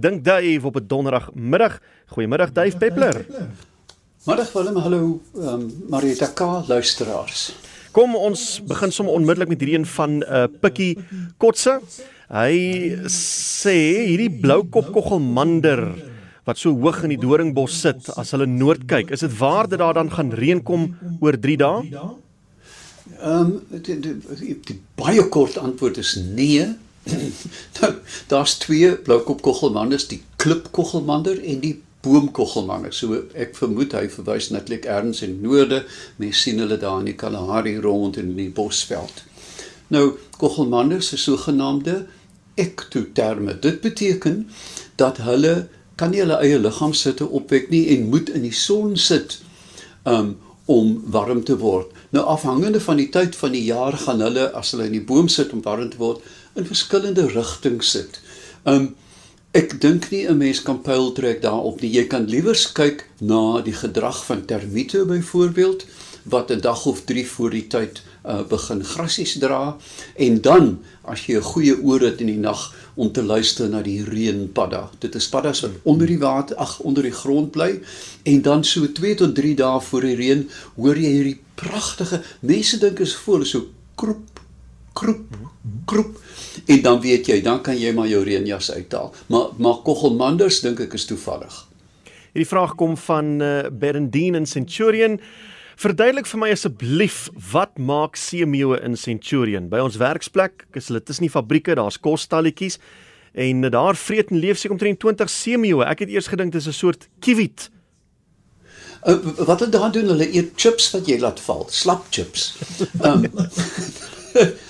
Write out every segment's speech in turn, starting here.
Dink Dave op 'n donderdagmiddag. Goeiemiddag Dave Peppler. Middag Willem, hallo ehm um, Marieta K luisteraars. Kom ons begin sommer onmiddellik met hierdie een van 'n uh, Pikkie Kotse. Hy sê hierdie bloukop koggelmander wat so hoog in die doringbos sit as hulle noord kyk, is dit waar dat daar dan gaan reën kom oor 3 dae? Ehm um, die, die, die, die baie kort antwoord is nee. Nou, daar's twee bloukopkoggelmanders, die klipkoggelmander en die boomkoggelmander. So ek vermoed hy verwys netlik erns in noorde. Mens sien hulle daar in die Kalahari rond in die bosveld. Nou, koggelmanders is sogenaamde ektoterme. Dit beteken dat hulle kan nie hulle eie liggaam sitte opwek nie en moet in die son sit um, om warm te word. Nou afhangende van die tyd van die jaar gaan hulle as hulle in die boom sit om warm te word, in verskillende rigtings sit. Um ek dink nie 'n mens kan pyl trek daarop nie. Jy kan liewer kyk na die gedrag van termiete byvoorbeeld wat 'n dag of 3 voor die tyd uh, begin grassies dra en dan as jy 'n goeie oor het in die nag om te luister na die reënpadda. Dit is paddas wat onder die water, ag onder die grond bly en dan so 2 tot 3 dae voor die reën hoor jy hierdie pragtige mense dink is voor so kroep kroep kroep en dan weet jy, dan kan jy maar jou reënjas uithaal. Maar maar koggelmanders dink ek is toevallig. Hierdie vraag kom van uh, Berendine in Centurion. Verduidelik vir my asseblief, wat maak seemeeue in Centurion? By ons werksplek, is hulle tussen die fabrieke, daar's kosstalletjies en daar vreet en leef seker omtrent 20 seemeeue. Ek het eers gedink dit is 'n soort kiewit. Uh, wat hulle daar doen, hulle eet chips wat jy laat val, slap chips. Um,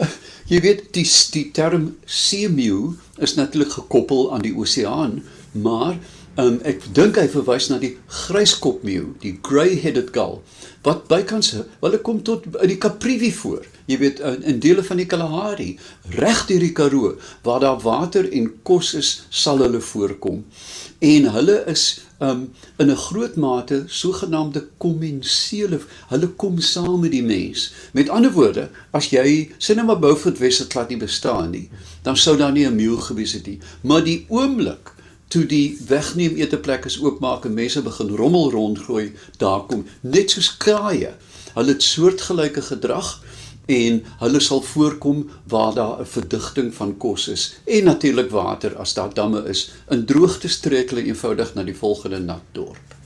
Jy weet die die term seemeeu is natuurlik gekoppel aan die oseaan, maar um, ek dink hy verwys na die gryskopmeeu, die grey-headed gull wat bykans hulle kom tot in die Kaprivi voor. Jy weet in, in dele van die Kalahari, reg deur die Karoo waar daar water en kos is, sal hulle voorkom. En hulle is um in 'n groot mate sogenaamde kommensiele. Hulle kom saam met die mens. Met ander woorde, as jy maar Beaufort het glad nie bestaan nie, dan sou daar nie 'n meeu gewees het nie. Maar die oomblik toe die wegneem eteplek is oopmaak en mense begin rommel rondgooi, daar kom net soos kraaie. Hulle het soortgelyke gedrag en hulle sal voorkom waar daar 'n verdigting van kos is en natuurlik water as daar damme is. In droogte streek hulle eenvoudig na die volgende nat dorp.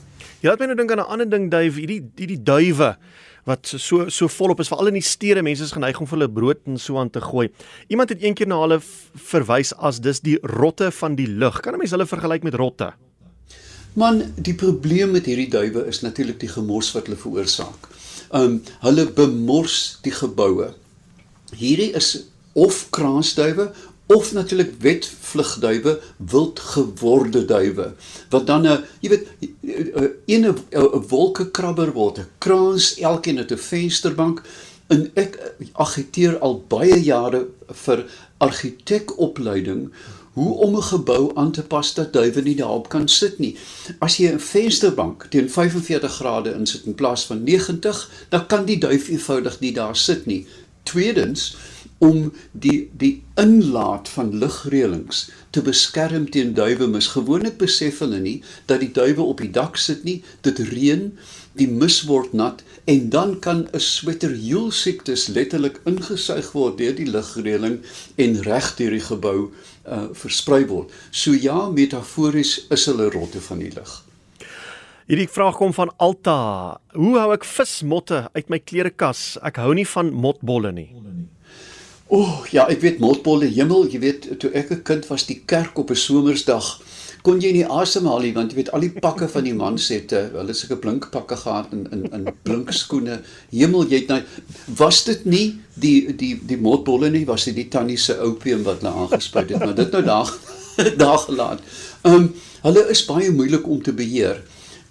Jy laat my nou dink aan 'n ander ding, duif, hierdie hierdie duwe wat so so volop is veral in die stede mense is geneig om vir hulle brood en so aan te gooi. Iemand het eendag na hulle verwys as dis die rotte van die lug. Kan 'n mens hulle vergelyk met rotte? Man, die probleem met hierdie duwe is natuurlik die gemors wat hulle veroorsaak. Um hulle bemors die geboue. Hierdie is of kraansduwe of natuurlik wetvlugduwe, wildgeworde duwe wat dan 'n jy weet 'n 'n wolkekrabber word, 'n kraans, elkeen het 'n vensterbank en ek agiteer al baie jare vir argitekopleiding hoe om 'n gebou aan te pas dat duwe nie daarop kan sit nie. As jy 'n vensterbank teen 45 grade insit in plaas van 90, dan kan die duif eenvoudig nie daar sit nie. Tweedens, om die die inlaat van lugreëlings te beskerm teen duwe mis. Gewoonlik besef hulle nie dat die duwe op die dak sit nie, dit reën, die mis word nat en dan kan 'n sweterhiel siektes letterlik ingesuig word deur die lugreëling en reg deur die gebou uh, versprei word. So ja, metafories is hulle rotte van die lug. Hierdie vraag kom van Alta. Hoe hou ek vismotte uit my klerekas? Ek hou nie van motbolle nie. O, oh, ja, ek weet motbolle hemel, jy weet toe ek 'n kind was, die kerk op 'n somersdag kon jy nie asemhaal nie want jy weet al die pakke van die mans het uh, hulle sulke blink pakke gehad in in in blink skoene. Hemel, jy het nou was dit nie die die die motbolle nie, was dit die tannie se opium wat hulle aangespuit het, maar dit nou daar daar gelaat. Ehm um, hulle is baie moeilik om te beheer.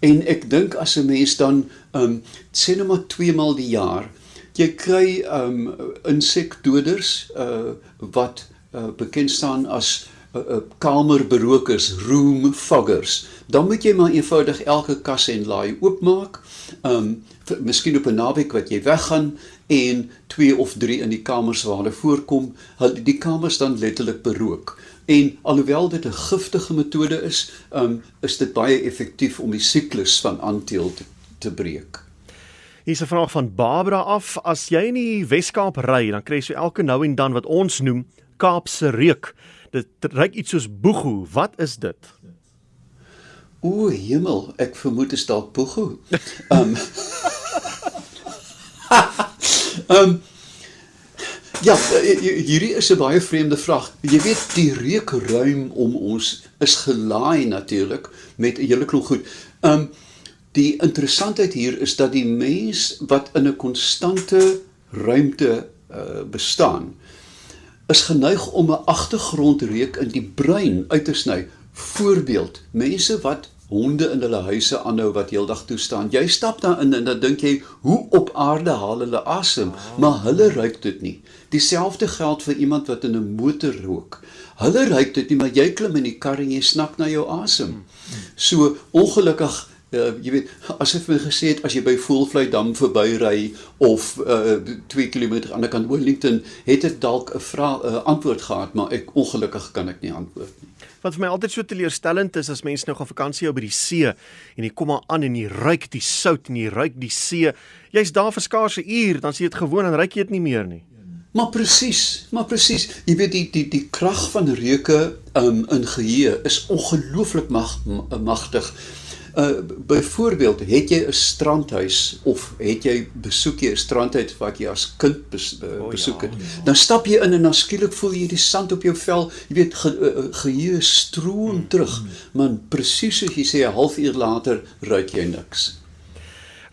En ek dink as 'n mens dan ehm um, sê net maar twee maal die jaar jy kry um insekdoders uh wat uh, bekend staan as kamerberokers, room foggers. Dan moet jy maar eenvoudig elke kas en laai oopmaak. Um vir, miskien op 'n naweek wat jy weggaan en twee of drie in die kamers waar hulle voorkom, die kamers dan letterlik berook. En alhoewel dit 'n giftige metode is, um, is dit baie effektief om die siklus van aanteel te, te breek. Hier's 'n vraag van Barbara af. As jy in die Wes-Kaap ry, dan kry jy so elke nou en dan wat ons noem Kaapse reuk. Dit ruik iets soos boegoe. Wat is dit? O, hemel, ek vermoed dit is dalk boegoe. Ehm um, Ehm um, Ja, hierdie is 'n baie vreemde vraag. Jy weet die reukruim om ons is gelaai natuurlik met 'n hele klomp goed. Ehm um, die interessantheid hier is dat die mens wat in 'n konstante ruimte uh, bestaan is geneig om 'n agtergrondreuk in die brein uit te sny. Voorbeeld, mense wat honde in hulle huise aanhou wat heeldag toe staan. Jy stap daarin en dan dink jy, hoe op aarde haal hulle asem? Maar hulle ruik dit nie. Dieselfde geld vir iemand wat in 'n motor rook. Hulle ruik dit nie, maar jy klim in die kar en jy snak na jou asem. So ongelukkig uh, jy weet asof my gesê het as jy by Voelvlei dam verbyry of uh, 2 km aan die ander kant Wellington het dit dalk 'n vraag uh, antwoord gehad maar ek ongelukkig kan ek nie antwoord nie. Wat vir my altyd so teleurstellend is as mense nou gaan vakansie hou by die see en jy kom maar aan en jy ruik die sout en jy ruik die see. Jy's daar vir skaars 'n uur dan sien jy dit gewoon en ruik jy dit nie meer nie. Maar presies, maar presies. Jy weet die die die krag van reuke um, in geheue is ongelooflik mag, magtig. Uh byvoorbeeld, het jy 'n strandhuis of het jy besoek jy 'n strandhuis wat jy as kind bes, uh, besoek het? Oh, ja, ja. Dan stap jy in en dan skielik voel jy die sand op jou vel. Jy weet ge, uh, geheue stroom mm, terug. Mm. Man, presies soos jy sê 'n halfuur later ruik jy niks.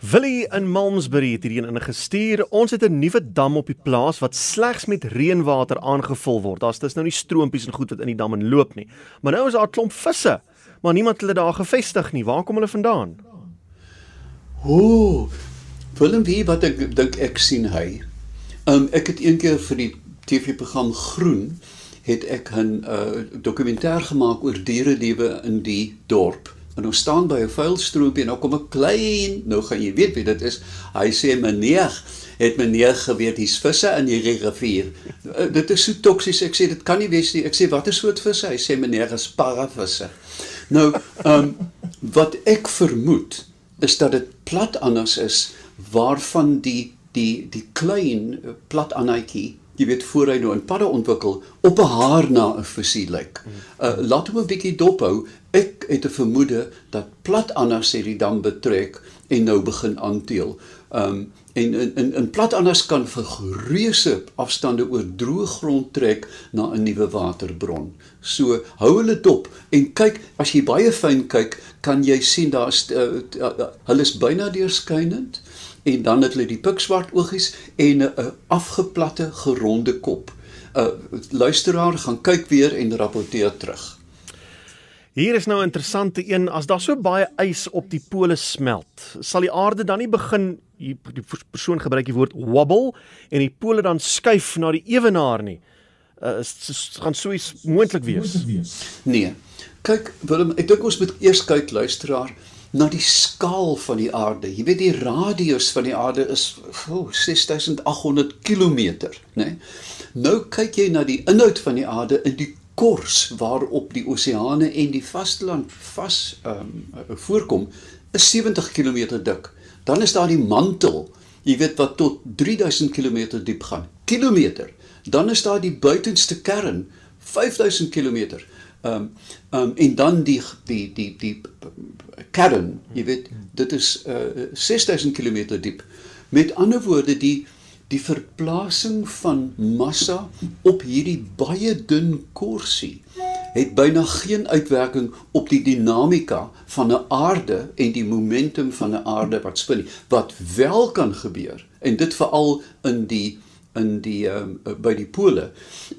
Willie in Malmesbury het hierdie in gestuur. Ons het 'n nuwe dam op die plaas wat slegs met reënwater aangevul word. Daar's dis nou nie stroompies en goed wat in die dam inloop nie. Maar nou is daar 'n klomp visse maar niemand hulle daar gevestig nie. Waar kom hulle vandaan? Ooh. Willem wie wat ek dink ek sien hy. Um ek het eendag vir die TV-program Groen het ek 'n uh, dokumentêr gemaak oor dierelewe in die dorp. En ons staan by 'n vuilstroompie en nou kom 'n klein, nou gaan jy weet wie dit is. Hy sê meneer, het meneer geweet hier's visse in hierdie rivier. Uh, dit is so toksies. Ek sê dit kan nie wees nie. Ek sê watter soort visse? Hy sê meneer, is paravisse. Nou, ehm um, wat ek vermoed is dat dit plat anders is waarvan die die die klein eh, plat anaitjie jy weet voor hy nou 'n padde ontwikkel op 'n haar na 'n visie lyk. Uh laat hom 'n bietjie dophou. Ek het 'n vermoede dat plat anders sê die dam betrek en nou begin aanteel. Um en in in in plat anders kan vir reuse afstande oor droë grond trek na 'n nuwe waterbron. So hou hulle dop en kyk as jy baie fyn kyk, kan jy sien daar's uh, uh, uh, hulle is byna deurskynend en dan het hulle die pikswart oogies en 'n afgeplatte geronde kop. 'n uh, Luisteraar gaan kyk weer en rapporteer terug. Hier is nou 'n interessante een as daar so baie ys op die pole smelt, sal die aarde dan nie begin die persoon gebruik die woord wobble en die pole dan skuif na die ewenaar nie. Uh gaan so iets moontlik wees. Nee. Kyk Willem, ek dink ons moet eers kyk luisteraar na die skaal van die aarde. Jy weet die radius van die aarde is oh, 6800 km, né? Nou kyk jy na die inhoud van die aarde in die kors waarop die oseane en die vasteland vas ehm um, voorkom is 70 km dik. Dan is daar die mantel, jy weet wat tot 3000 km diep gaan. Kilometer. Dan is daar die buitenste kern, 5000 km. Ehm um, um, en dan die die die die kern, jy weet, dit is uh, 6000 km diep. Met ander woorde die die verplasing van massa op hierdie baie dun korsie het byna geen uitwerking op die dinamika van 'n aarde en die momentum van 'n aarde wat spin wat wel kan gebeur en dit veral in die in die um, by die pole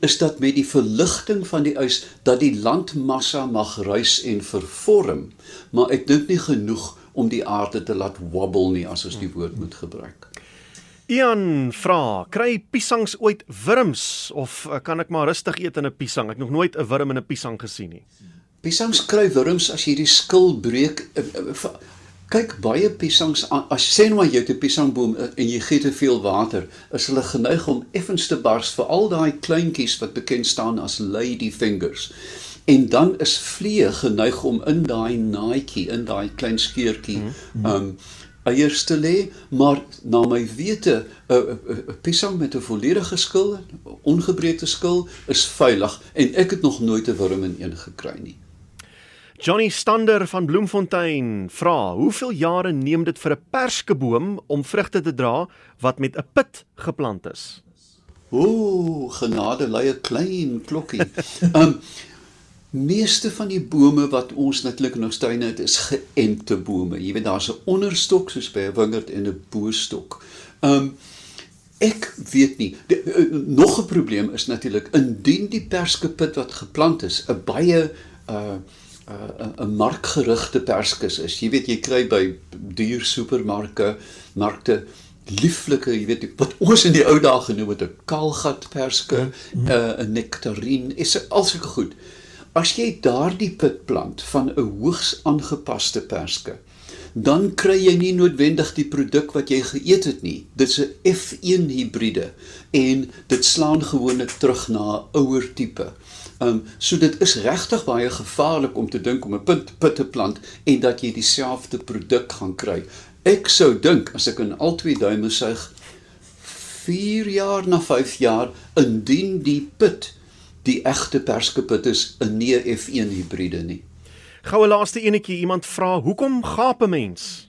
is dat met die verligting van die ys dat die landmassa mag reis en vervorm maar ek dink nie genoeg om die aarde te laat wobble nie as ons die woord moet gebruik Ian vra, kry piesangs ooit wurms of uh, kan ek maar rustig eet in 'n piesang? Ek nog nooit 'n wurm in 'n piesang gesien nie. Piesangs kry wurms as jy die skil breek. Uh, uh, kyk baie piesangs as sê nou maar jy het 'n piesangboom eh, en jy gee te veel water, is hulle geneig om effens te bars vir al daai kleintjies wat bekend staan as lady fingers. En dan is vliee geneig om in daai naadjie, in daai klein skeurtjie, mm. um eiers te lê, maar na my wete 'n 'n piesang met 'n volledige skil, ongebreekte skil is veilig en ek het nog nooit 'n wurm in een gekry nie. Johnny Stander van Bloemfontein vra: "Hoeveel jare neem dit vir 'n perskeboom om vrugte te dra wat met 'n pit geplant is?" Ooh, genade lei 'n klein klokkie. Um meeste van die bome wat ons natuurlik in ons tuine het is geënte bome. Jy weet daar's 'n onderstok soos by 'n wingerd en 'n boestok. Um ek weet nie. De, uh, nog 'n probleem is natuurlik indien die perskepit wat geplant is 'n baie uh 'n uh, 'n markgerigte perskes is. Jy weet jy kry by duur supermarkte, markte lieflike, jy weet wat ons in die ou dae genoem het 'n kaalgat perske, mm. uh, 'n nektarien, is al sulke goed. As jy daardie pit plant van 'n hoogs aangepaste perske, dan kry jy nie noodwendig die produk wat jy geëet het nie. Dit's 'n F1 hibride en dit slaan gewoonlik terug na 'n ouer tipe. Um so dit is regtig baie gevaarlik om te dink om 'n pit pit te plant en dat jy dieselfde produk gaan kry. Ek sou dink as ek in al twee duime suig 4 jaar na 5 jaar indien die pit die egte perskepit is 'n nie F1 hibride nie. Goue laaste enetjie, iemand vra, hoekom gaap 'n mens?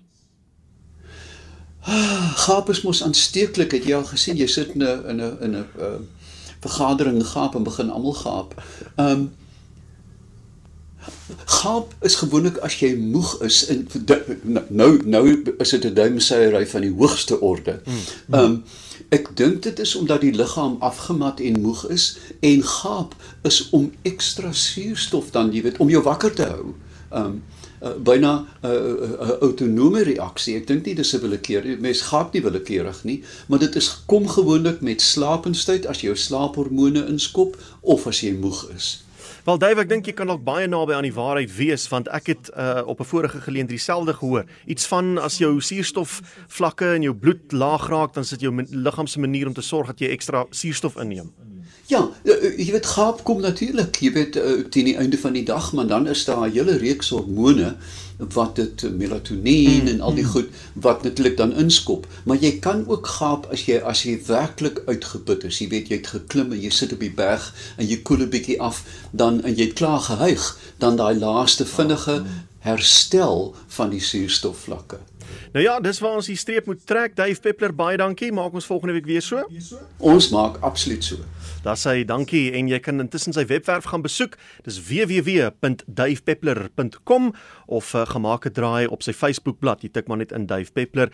Gaap is mos aansteeklik, het jy al gesien? Jy sit in 'n in 'n in 'n uh, vergadering gaap en begin almal gaap. Ehm um, Gaap is gewoonlik as jy moeg is en nou nou is dit 'n duimseiery van die hoogste orde. Hmm. Ehm um, Ek dink dit is omdat die liggaam afgemat en moeg is en gaap is om ekstra suurstof dan jy weet om jou wakker te hou. Um uh, byna 'n uh, uh, uh, autonome reaksie. Ek dink nie dis 'n willekeur. Mens gaap nie willekeurig nie, maar dit is kom gewoonlik met slapenstyd as jou slaaphormone inskop of as jy moeg is. Wel Dave, ek dink jy kan dalk baie naby aan die waarheid wees want ek het uh, op 'n vorige geleentheid dieselfde gehoor. Iets van as jou suurstof vlakke in jou bloed laag raak, dan sit jou liggaam se manier om te sorg dat jy ekstra suurstof inneem. Ja, eh, eh, jy weet gaap kom natuurlik, jy weet teen die einde van die dag, maar dan is daar 'n hele reeks hormone wat dit melatonien mm, en al die mm. goed wat natuurlik dan inskop. Maar jy kan ook gaap as jy as jy werklik uitgeput is. Jy weet jy het geklim en jy sit op die berg en jy koel 'n bietjie af dan en jy het klaar gehuig dan daai laaste vinnige herstel van die suurstofvlakke Nou ja, dis waar ons die streep moet trek. Dave Peppler, baie dankie. Maak ons volgende week weer so. Ons maak absoluut so. Daar sê dankie en jy kan intussen sy webwerf gaan besoek. Dis www.davepeppler.com of uh, gemaak 'n draai op sy Facebookblad. Jy tik maar net in Dave Peppler